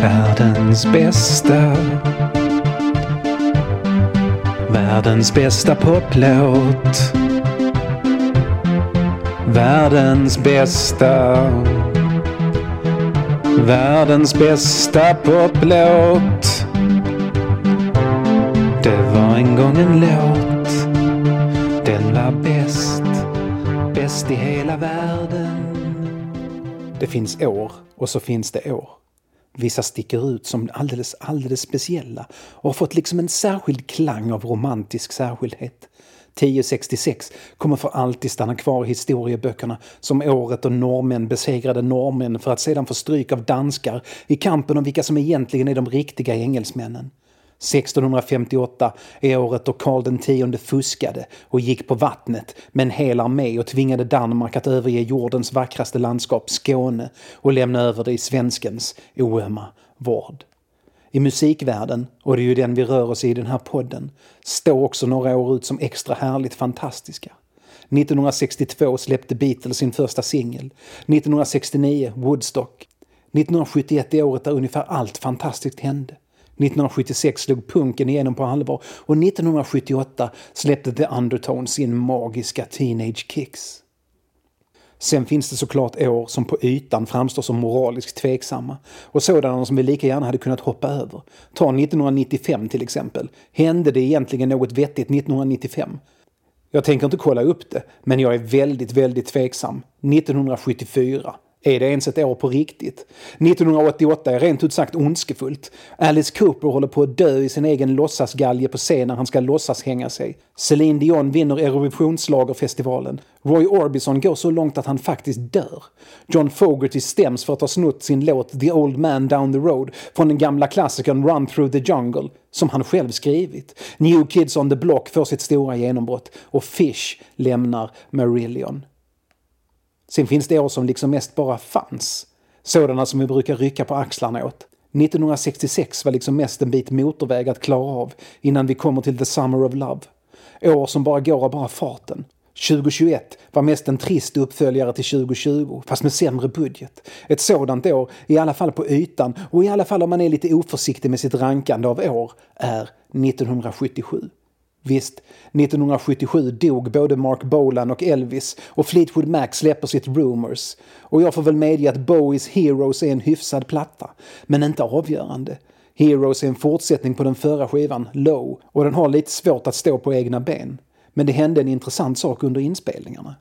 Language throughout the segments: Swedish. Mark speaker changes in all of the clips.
Speaker 1: Världens bästa. Världens bästa poplåt. Världens bästa. Världens bästa poplåt. Det var en gång en låt. Den var bäst. Bäst i hela världen. Det finns år och så finns det år. Vissa sticker ut som alldeles, alldeles speciella och har fått liksom en särskild klang av romantisk särskildhet. 1066 kommer för alltid stanna kvar i historieböckerna som året då norrmän besegrade norrmän för att sedan få stryk av danskar i kampen om vilka som egentligen är de riktiga engelsmännen. 1658 är året då Karl X fuskade och gick på vattnet med en hel armé och tvingade Danmark att överge jordens vackraste landskap, Skåne, och lämna över det i svenskens oömma vård. I musikvärlden, och det är ju den vi rör oss i i den här podden, står också några år ut som extra härligt fantastiska. 1962 släppte Beatles sin första singel. 1969 Woodstock. 1971 är året där ungefär allt fantastiskt hände. 1976 slog punken igenom på allvar och 1978 släppte The Undertones sin magiska Teenage Kicks. Sen finns det såklart år som på ytan framstår som moraliskt tveksamma och sådana som vi lika gärna hade kunnat hoppa över. Ta 1995 till exempel. Hände det egentligen något vettigt 1995? Jag tänker inte kolla upp det, men jag är väldigt, väldigt tveksam. 1974. Är det ens ett år på riktigt? 1988 är rent ut sagt ondskefullt. Alice Cooper håller på att dö i sin egen låtsasgalge på scen när han ska låtsas hänga sig. Celine Dion vinner Eurovisionsschlagerfestivalen. Roy Orbison går så långt att han faktiskt dör. John Fogerty stäms för att ha snott sin låt The Old Man Down the Road från den gamla klassikern Run Through the Jungle, som han själv skrivit. New Kids on the Block får sitt stora genombrott och Fish lämnar Marillion. Sen finns det år som liksom mest bara fanns. Sådana som vi brukar rycka på axlarna åt. 1966 var liksom mest en bit motorväg att klara av innan vi kommer till The Summer of Love. År som bara går av bara farten. 2021 var mest en trist uppföljare till 2020, fast med sämre budget. Ett sådant år, i alla fall på ytan och i alla fall om man är lite oförsiktig med sitt rankande av år, är 1977. Visst, 1977 dog både Mark Bolan och Elvis och Fleetwood Mac släpper sitt Rumors. Och jag får väl medge att Bowies Heroes är en hyfsad platta, men inte avgörande. Heroes är en fortsättning på den förra skivan, Low, och den har lite svårt att stå på egna ben. Men det hände en intressant sak under inspelningarna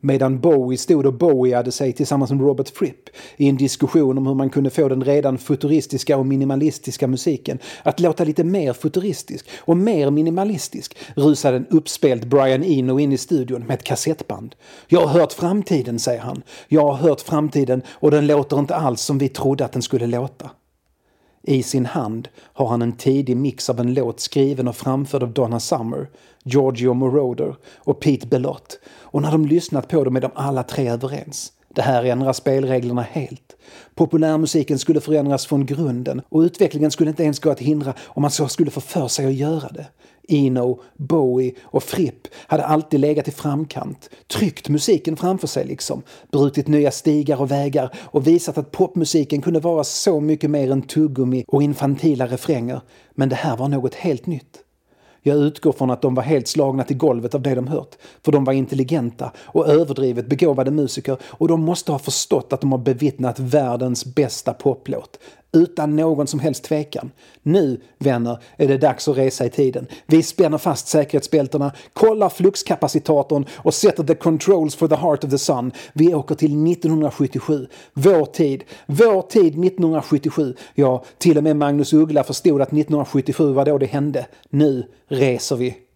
Speaker 1: medan Bowie stod och Bowieade sig tillsammans med Robert Fripp i en diskussion om hur man kunde få den redan futuristiska och minimalistiska musiken att låta lite mer futuristisk och mer minimalistisk rusade en uppspelt Brian Eno in i studion med ett kassettband. Jag har hört framtiden, säger han. Jag har hört framtiden och den låter inte alls som vi trodde att den skulle låta. I sin hand har han en tidig mix av en låt skriven och framförd av Donna Summer, Giorgio Moroder och Pete Belott. Och när de lyssnat på dem är de alla tre överens. Det här ändrar spelreglerna helt. Populärmusiken skulle förändras från grunden och utvecklingen skulle inte ens gå att hindra om man så skulle få för sig att göra det. Eno, Bowie och Fripp hade alltid legat i framkant, tryckt musiken framför sig liksom, brutit nya stigar och vägar och visat att popmusiken kunde vara så mycket mer än tuggummi och infantila refränger. Men det här var något helt nytt. Jag utgår från att de var helt slagna till golvet av det de hört. För de var intelligenta och överdrivet begåvade musiker och de måste ha förstått att de har bevittnat världens bästa poplåt utan någon som helst tvekan. Nu, vänner, är det dags att resa i tiden. Vi spänner fast säkerhetsbältena, kollar fluxkapacitatorn och sätter the controls for the heart of the sun. Vi åker till 1977. Vår tid. Vår tid 1977. Ja, till och med Magnus Uggla förstod att 1977 var då det hände. Nu reser vi.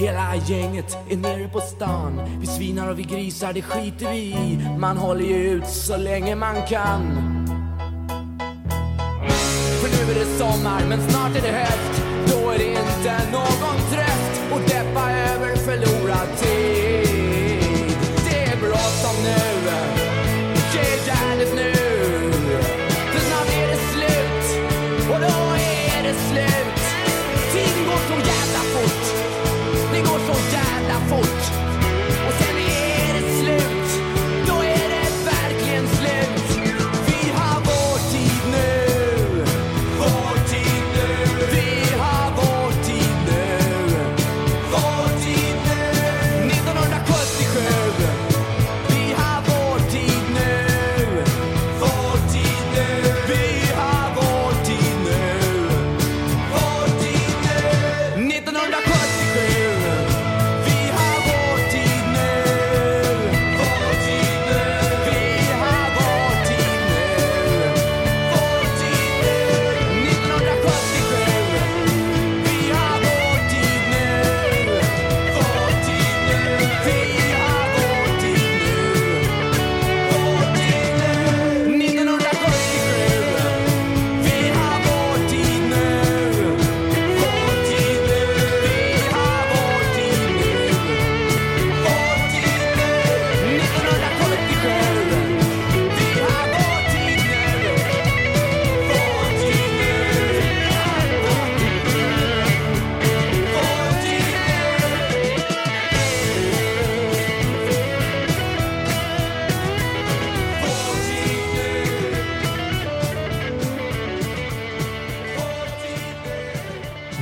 Speaker 2: Hela gänget är nere på stan. Vi svinar och vi grisar, det skiter vi i. Man håller ju ut så länge man kan. För nu är det sommar, men snart är det höst. Då är det inte någon tröst att deppa över förlorad tid.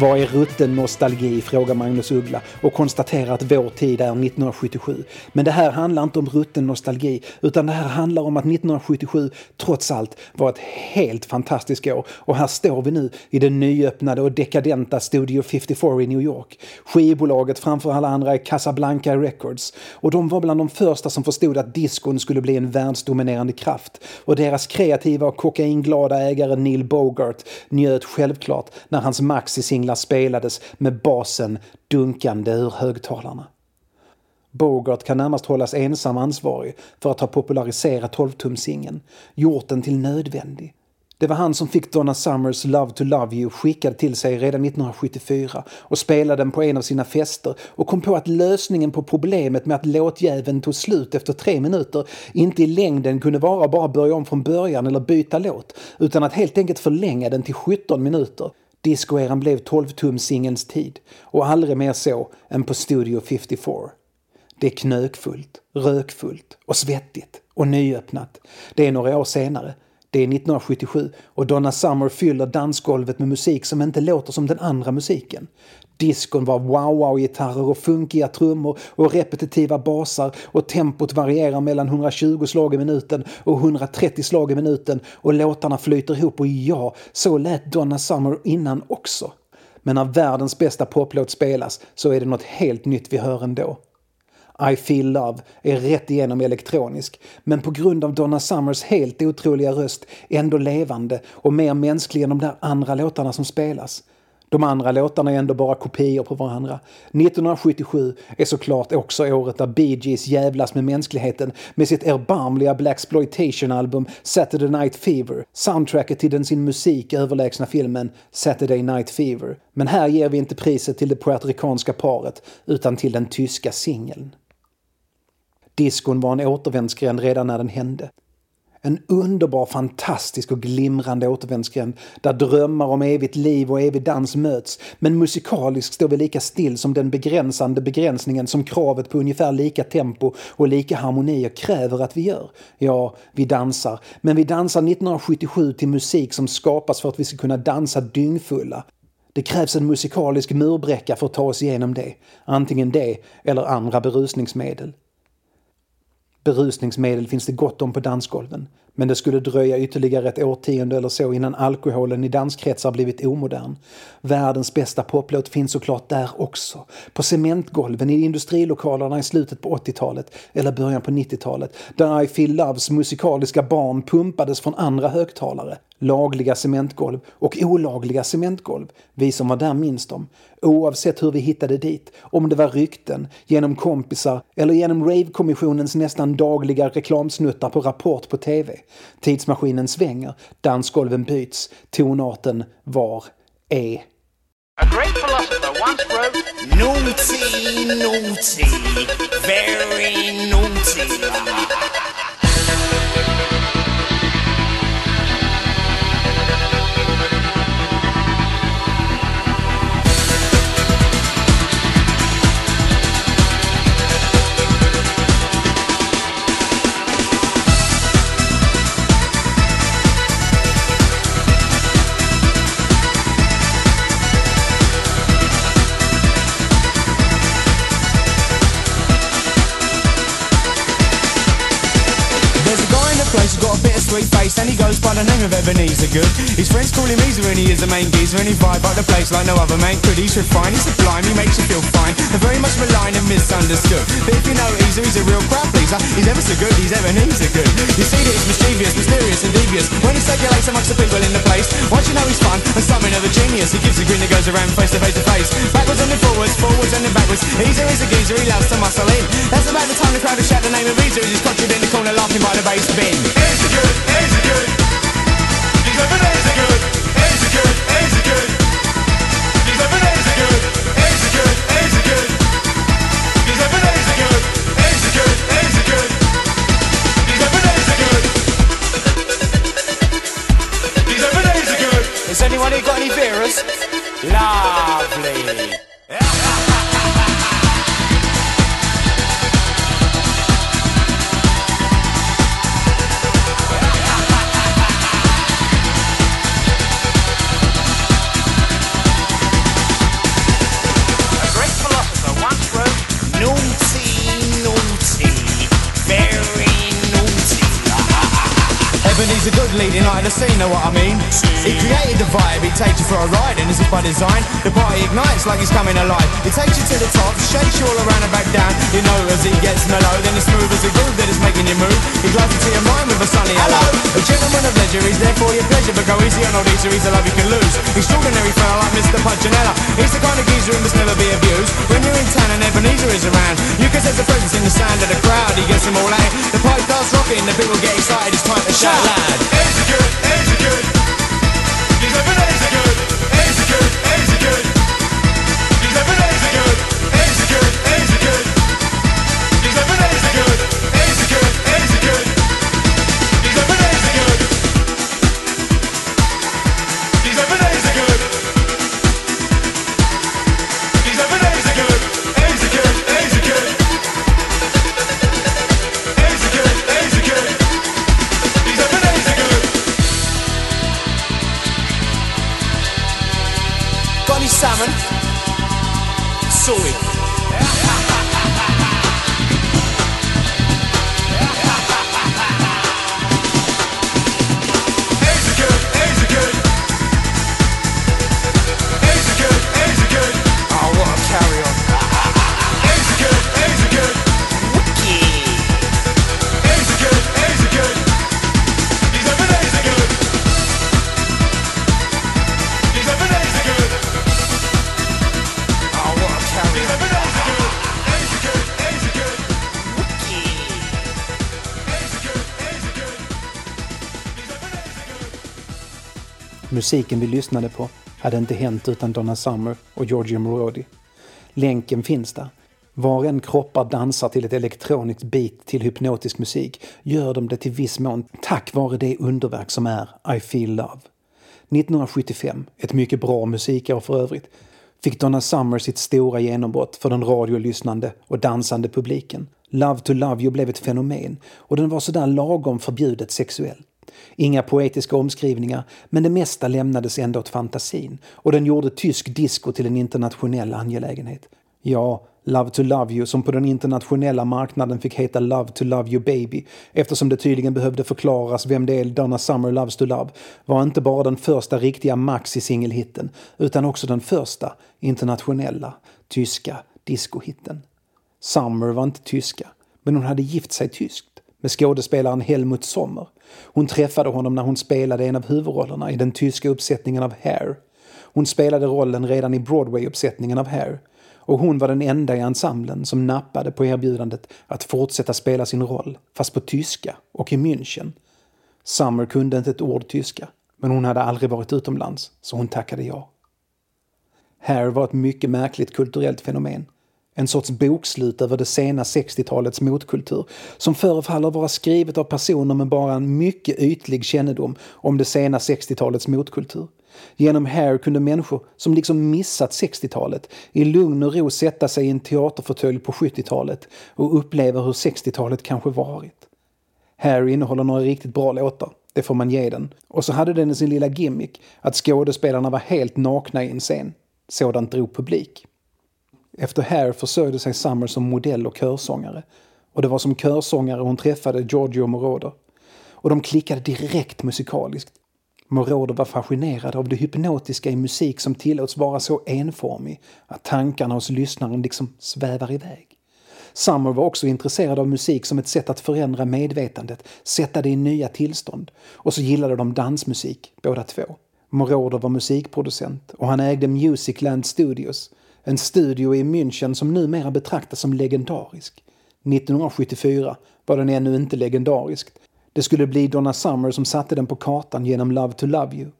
Speaker 1: Vad är rutten nostalgi? frågar Magnus Uggla och konstaterar att vår tid är 1977. Men det här handlar inte om rutten nostalgi utan det här handlar om att 1977 trots allt var ett helt fantastiskt år. Och här står vi nu i den nyöppnade och dekadenta Studio 54 i New York. Skivbolaget framför alla andra är Casablanca Records och de var bland de första som förstod att diskon skulle bli en världsdominerande kraft. Och deras kreativa och kokainglada ägare Neil Bogart njöt självklart när hans maxisinglar spelades med basen dunkande ur högtalarna. Bogart kan närmast hållas ensam ansvarig för att ha populariserat 12-tumsingen, gjort den till nödvändig. Det var han som fick Donna Summers Love to Love You skickad till sig redan 1974 och spelade den på en av sina fester och kom på att lösningen på problemet med att låtjäveln tog slut efter tre minuter inte i längden kunde vara att bara börja om från början eller byta låt utan att helt enkelt förlänga den till 17 minuter. Discoeran blev 12-tumsingelns tid och aldrig mer så än på Studio 54. Det är knökfullt, rökfullt och svettigt och nyöppnat. Det är några år senare. Det är 1977 och Donna Summer fyller dansgolvet med musik som inte låter som den andra musiken. Diskon var wow-wow-gitarrer och funkiga trummor och repetitiva basar och tempot varierar mellan 120 slag i minuten och 130 slag i minuten och låtarna flyter ihop och ja, så lät Donna Summer innan också. Men när världens bästa poplåt spelas så är det något helt nytt vi hör ändå. I feel love är rätt igenom elektronisk, men på grund av Donna Summers helt otroliga röst ändå levande och mer mänsklig än de där andra låtarna som spelas. De andra låtarna är ändå bara kopior på varandra. 1977 är såklart också året där Bee Gees jävlas med mänskligheten med sitt erbarmliga Blaxploitation-album Saturday Night Fever, soundtracket till den sin musik överlägsna filmen Saturday Night Fever. Men här ger vi inte priset till det puertoricanska paret utan till den tyska singeln. Diskon var en återvändsgränd redan när den hände. En underbar, fantastisk och glimrande återvändsgränd där drömmar om evigt liv och evig dans möts. Men musikaliskt står vi lika still som den begränsande begränsningen som kravet på ungefär lika tempo och lika harmonier kräver att vi gör. Ja, vi dansar. Men vi dansar 1977 till musik som skapas för att vi ska kunna dansa dyngfulla. Det krävs en musikalisk murbräcka för att ta oss igenom det. Antingen det eller andra berusningsmedel. Berusningsmedel finns det gott om på dansgolven. Men det skulle dröja ytterligare ett årtionde eller så innan alkoholen i danskretsar blivit omodern. Världens bästa poplåt finns såklart där också. På cementgolven i industrilokalerna i slutet på 80-talet eller början på 90-talet där I Feel Loves musikaliska barn pumpades från andra högtalare. Lagliga cementgolv och olagliga cementgolv. Vi som var där minns dem. Oavsett hur vi hittade dit, om det var rykten, genom kompisar eller genom Rave-kommissionens nästan dagliga reklamsnuttar på Rapport på TV. Tidsmaskinen svänger, dansgolven byts, tonarten var, är.
Speaker 3: A great philosopher once wrote,
Speaker 4: Naughty, naughty, very naughty.
Speaker 5: Sweet face and he goes by the name of Ebenezer Good. His friends call him Easer and he is the main geezer and he vibe up the place like no other man could. He's refined, he's sublime, he makes you feel fine and very much maligned and misunderstood. But if you know Easer, he's a real crowd pleaser. He's ever so good, he's Ebenezer Good. You see that he's mischievous, mysterious and devious when he circulates amongst the people in the place. Once you know he's fun and something of a genius, he gives a grin that goes around face to face to face. Backwards and then forwards, forwards and then backwards. Easer is a geezer, he loves to muscle in. That's about the time the crowd will shout the name of Easer as he's conjured in the corner laughing by the bass bin. Anybody got any beers? Lovely. Ebenezer Good leading light of the scene, know what I mean? He created the vibe, he takes you for a ride, and this is by design. The party ignites like he's coming alive. He takes you to the top, shakes you all around and back down. You know as he gets mellow, then it's smooth as a groove that is making you move. He glides into your mind with a sunny hello. A gentleman of leisure, he's there for your pleasure, but go easy on old Easter, he's a love you can lose. Extraordinary fella like Mr. Punchinella. He's the kind of geezer who must never be abused. When you're in town and Ebenezer is around, you can sense the presence in the sound of the crowd. He gets them all out. The pipe starts rocking, the people get excited. It's time to shout
Speaker 3: Easy good? easy good? He's living, is it good?
Speaker 5: salmon.
Speaker 3: Sorted.
Speaker 1: Musiken vi lyssnade på hade inte hänt utan Donna Summer och Giorgio Moroder. Länken finns där. Var en kroppar dansar till ett elektroniskt beat till hypnotisk musik gör de det till viss mån tack vare det underverk som är I Feel Love. 1975, ett mycket bra musikår för övrigt, fick Donna Summer sitt stora genombrott för den radiolyssnande och dansande publiken. Love to Love You blev ett fenomen och den var sådär lagom förbjudet sexuell. Inga poetiska omskrivningar, men det mesta lämnades ändå åt fantasin och den gjorde tysk disco till en internationell angelägenhet. Ja, Love to Love You som på den internationella marknaden fick heta Love to Love You Baby eftersom det tydligen behövde förklaras vem det är Donna Summer Loves to Love var inte bara den första riktiga maxi-singelhitten utan också den första internationella tyska discohitten. Summer var inte tyska, men hon hade gift sig tyskt med skådespelaren Helmut Sommer. Hon träffade honom när hon spelade en av huvudrollerna i den tyska uppsättningen av Hair. Hon spelade rollen redan i Broadway-uppsättningen av Hair och hon var den enda i ensemblen som nappade på erbjudandet att fortsätta spela sin roll, fast på tyska och i München. Summer kunde inte ett ord tyska, men hon hade aldrig varit utomlands, så hon tackade ja. Hair var ett mycket märkligt kulturellt fenomen. En sorts bokslut över det sena 60-talets motkultur som förefaller vara skrivet av personer med bara en mycket ytlig kännedom om det sena 60-talets motkultur. Genom Hair kunde människor som liksom missat 60-talet i lugn och ro sätta sig i en teaterfåtölj på 70-talet och uppleva hur 60-talet kanske varit. Hair innehåller några riktigt bra låtar, det får man ge den. Och så hade den sin lilla gimmick, att skådespelarna var helt nakna i en scen. Sådant drog publik. Efter Hair försörjde sig Summer som modell och körsångare. Och det var som körsångare hon träffade Giorgio Moroder. Och de klickade direkt musikaliskt. Moroder var fascinerad av det hypnotiska i musik som tillåts vara så enformig att tankarna hos lyssnaren liksom svävar iväg. Summer var också intresserad av musik som ett sätt att förändra medvetandet, sätta det i nya tillstånd. Och så gillade de dansmusik, båda två. Moroder var musikproducent och han ägde Musicland Studios, en studio i München som numera betraktas som legendarisk. 1974 var den ännu inte legendarisk. Det skulle bli Donna Summer som satte den på kartan genom Love to Love You.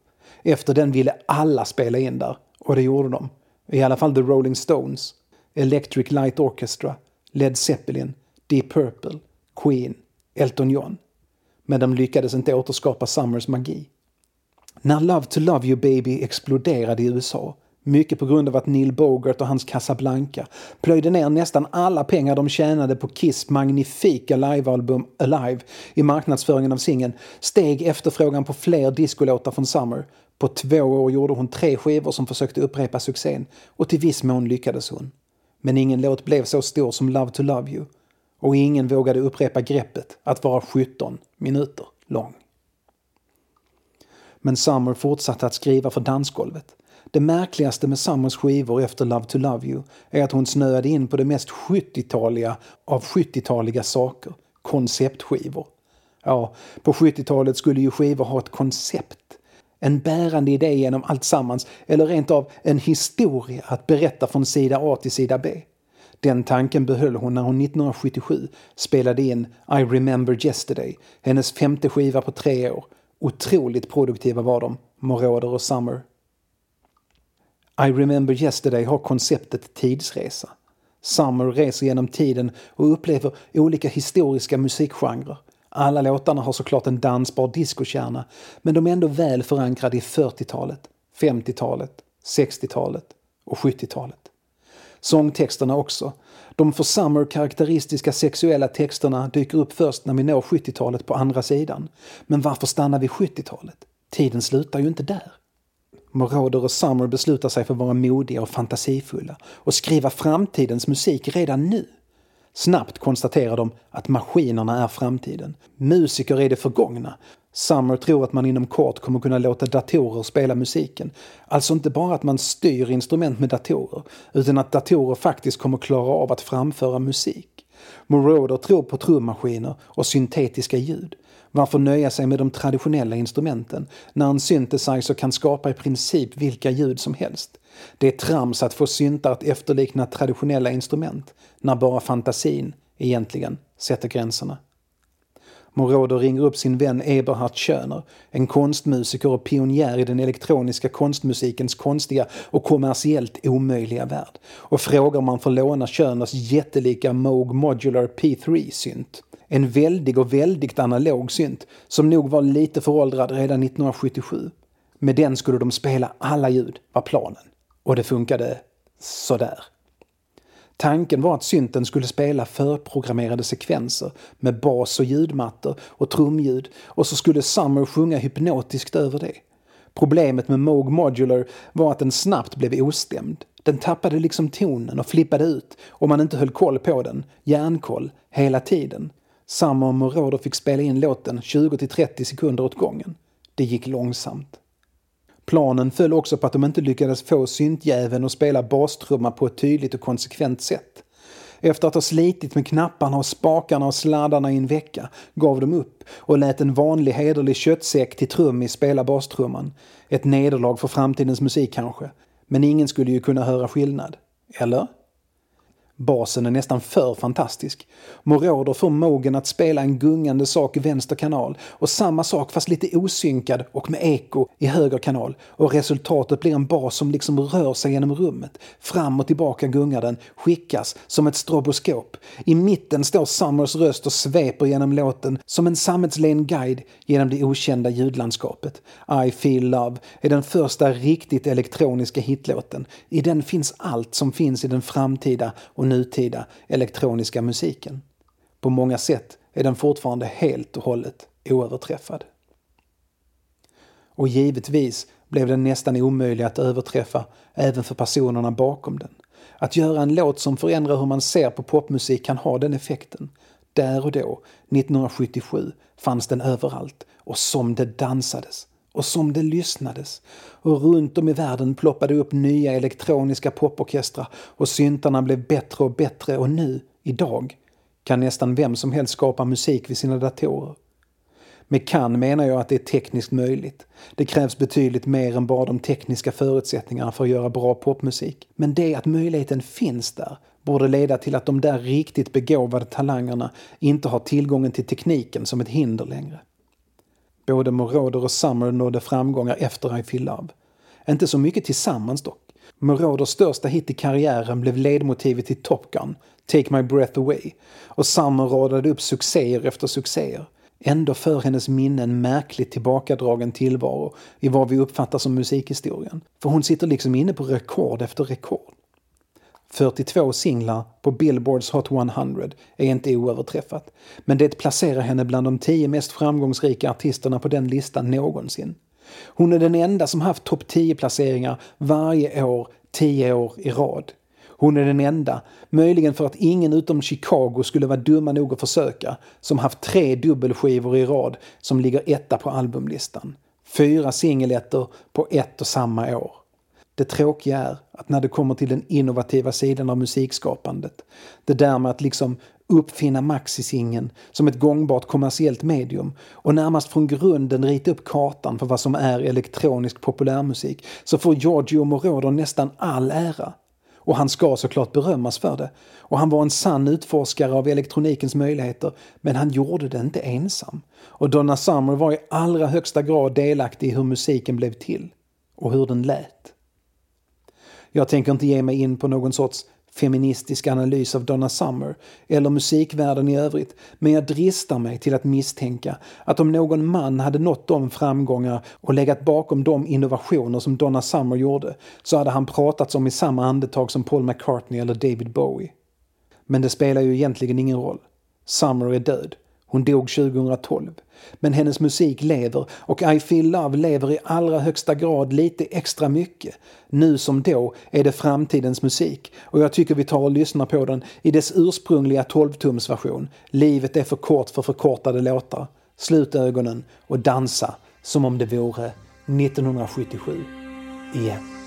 Speaker 1: Efter den ville alla spela in där, och det gjorde de. I alla fall The Rolling Stones, Electric Light Orchestra, Led Zeppelin, Deep Purple, Queen, Elton John. Men de lyckades inte återskapa Summers magi. När Love to Love You Baby exploderade i USA mycket på grund av att Neil Bogart och hans Casablanca plöjde ner nästan alla pengar de tjänade på Kiss magnifika livealbum Alive i marknadsföringen av singeln steg efterfrågan på fler discolåtar från Summer. På två år gjorde hon tre skivor som försökte upprepa succén och till viss mån lyckades hon. Men ingen låt blev så stor som Love to Love You och ingen vågade upprepa greppet att vara 17 minuter lång. Men Summer fortsatte att skriva för dansgolvet. Det märkligaste med Summers skivor efter Love to Love You är att hon snöade in på det mest 70-taliga av 70-taliga saker. Konceptskivor. Ja, på 70-talet skulle ju skivor ha ett koncept. En bärande idé genom allt sammans, eller rent av en historia att berätta från sida A till sida B. Den tanken behöll hon när hon 1977 spelade in I remember yesterday, hennes femte skiva på tre år. Otroligt produktiva var de, Moroder och Summer. I remember yesterday har konceptet tidsresa. Summer reser genom tiden och upplever olika historiska musikgenrer. Alla låtarna har såklart en dansbar discokärna men de är ändå väl förankrade i 40-talet, 50-talet, 60-talet och 70-talet. Sångtexterna också. De för Summer karaktäristiska sexuella texterna dyker upp först när vi når 70-talet på andra sidan. Men varför stanna vid 70-talet? Tiden slutar ju inte där. Moroder och Summer beslutar sig för att vara modiga och fantasifulla och skriva framtidens musik redan nu. Snabbt konstaterar de att maskinerna är framtiden. Musiker är det förgångna. Summer tror att man inom kort kommer kunna låta datorer spela musiken. Alltså inte bara att man styr instrument med datorer, utan att datorer faktiskt kommer klara av att framföra musik. Moroder tror på trummaskiner och syntetiska ljud. Varför nöja sig med de traditionella instrumenten när en synthesizer kan skapa i princip vilka ljud som helst? Det är trams att få syntar att efterlikna traditionella instrument när bara fantasin egentligen sätter gränserna. Moroder ringer upp sin vän Eberhard Schöner, en konstmusiker och pionjär i den elektroniska konstmusikens konstiga och kommersiellt omöjliga värld och frågar om man får låna Schöners jättelika Moog Modular P3-synt. En väldig och väldigt analog synt som nog var lite föråldrad redan 1977. Med den skulle de spela alla ljud, var planen. Och det funkade sådär. Tanken var att synten skulle spela förprogrammerade sekvenser med bas och ljudmattor och trumljud och så skulle Summer sjunga hypnotiskt över det. Problemet med Moog Modular var att den snabbt blev ostämd. Den tappade liksom tonen och flippade ut om man inte höll koll på den, järnkoll, hela tiden. Samma och Moroder fick spela in låten 20-30 sekunder åt gången. Det gick långsamt. Planen föll också på att de inte lyckades få syntjäveln att spela bastrumma på ett tydligt och konsekvent sätt. Efter att ha slitit med knapparna och spakarna och sladdarna i en vecka gav de upp och lät en vanlig hederlig köttsäck till trummis spela bastrumman. Ett nederlag för framtidens musik kanske. Men ingen skulle ju kunna höra skillnad. Eller? Basen är nästan för fantastisk. Moroder får Mogen att spela en gungande sak i vänster kanal och samma sak fast lite osynkad och med eko i höger kanal och resultatet blir en bas som liksom rör sig genom rummet. Fram och tillbaka gungar den, skickas som ett stroboskop. I mitten står Summers röst och sveper genom låten som en sammetslen guide genom det okända ljudlandskapet. I feel love är den första riktigt elektroniska hitlåten. I den finns allt som finns i den framtida och nutida elektroniska musiken. På många sätt är den fortfarande helt och hållet oöverträffad. Och givetvis blev den nästan omöjlig att överträffa även för personerna bakom den. Att göra en låt som förändrar hur man ser på popmusik kan ha den effekten. Där och då, 1977, fanns den överallt och som det dansades och som det lyssnades. Och runt om i världen ploppade upp nya elektroniska poporkestrar och syntarna blev bättre och bättre och nu, idag, kan nästan vem som helst skapa musik vid sina datorer. Med kan menar jag att det är tekniskt möjligt. Det krävs betydligt mer än bara de tekniska förutsättningarna för att göra bra popmusik. Men det att möjligheten finns där borde leda till att de där riktigt begåvade talangerna inte har tillgången till tekniken som ett hinder längre. Både Moroder och Summer nådde framgångar efter I Feel Love. Inte så mycket tillsammans dock. Moroders största hit i karriären blev ledmotivet till Top Gun, Take My Breath Away, och Summer radade upp succéer efter succéer. Ändå för hennes minne en märkligt tillbakadragen tillvaro i vad vi uppfattar som musikhistorien. För hon sitter liksom inne på rekord efter rekord. 42 singlar på Billboards Hot 100 är inte oöverträffat. Men det placerar henne bland de tio mest framgångsrika artisterna på den listan någonsin. Hon är den enda som haft topp 10-placeringar varje år, tio år i rad. Hon är den enda, möjligen för att ingen utom Chicago skulle vara dumma nog att försöka, som haft tre dubbelskivor i rad som ligger etta på albumlistan. Fyra singelettor på ett och samma år. Det tråkiga är att när det kommer till den innovativa sidan av musikskapandet, det där med att liksom uppfinna maxisingen som ett gångbart kommersiellt medium och närmast från grunden rita upp kartan för vad som är elektronisk populärmusik, så får Giorgio Moroder nästan all ära. Och han ska såklart berömmas för det. Och han var en sann utforskare av elektronikens möjligheter, men han gjorde det inte ensam. Och Donna Summer var i allra högsta grad delaktig i hur musiken blev till. Och hur den lät. Jag tänker inte ge mig in på någon sorts feministisk analys av Donna Summer eller musikvärlden i övrigt, men jag dristar mig till att misstänka att om någon man hade nått de framgångar och legat bakom de innovationer som Donna Summer gjorde så hade han pratats om i samma andetag som Paul McCartney eller David Bowie. Men det spelar ju egentligen ingen roll. Summer är död. Hon dog 2012. Men hennes musik lever och I feel love lever i allra högsta grad lite extra mycket. Nu som då är det framtidens musik och jag tycker vi tar och lyssnar på den i dess ursprungliga 12-tumsversion. Livet är för kort för förkortade låtar. Slut ögonen och dansa som om det vore 1977 igen.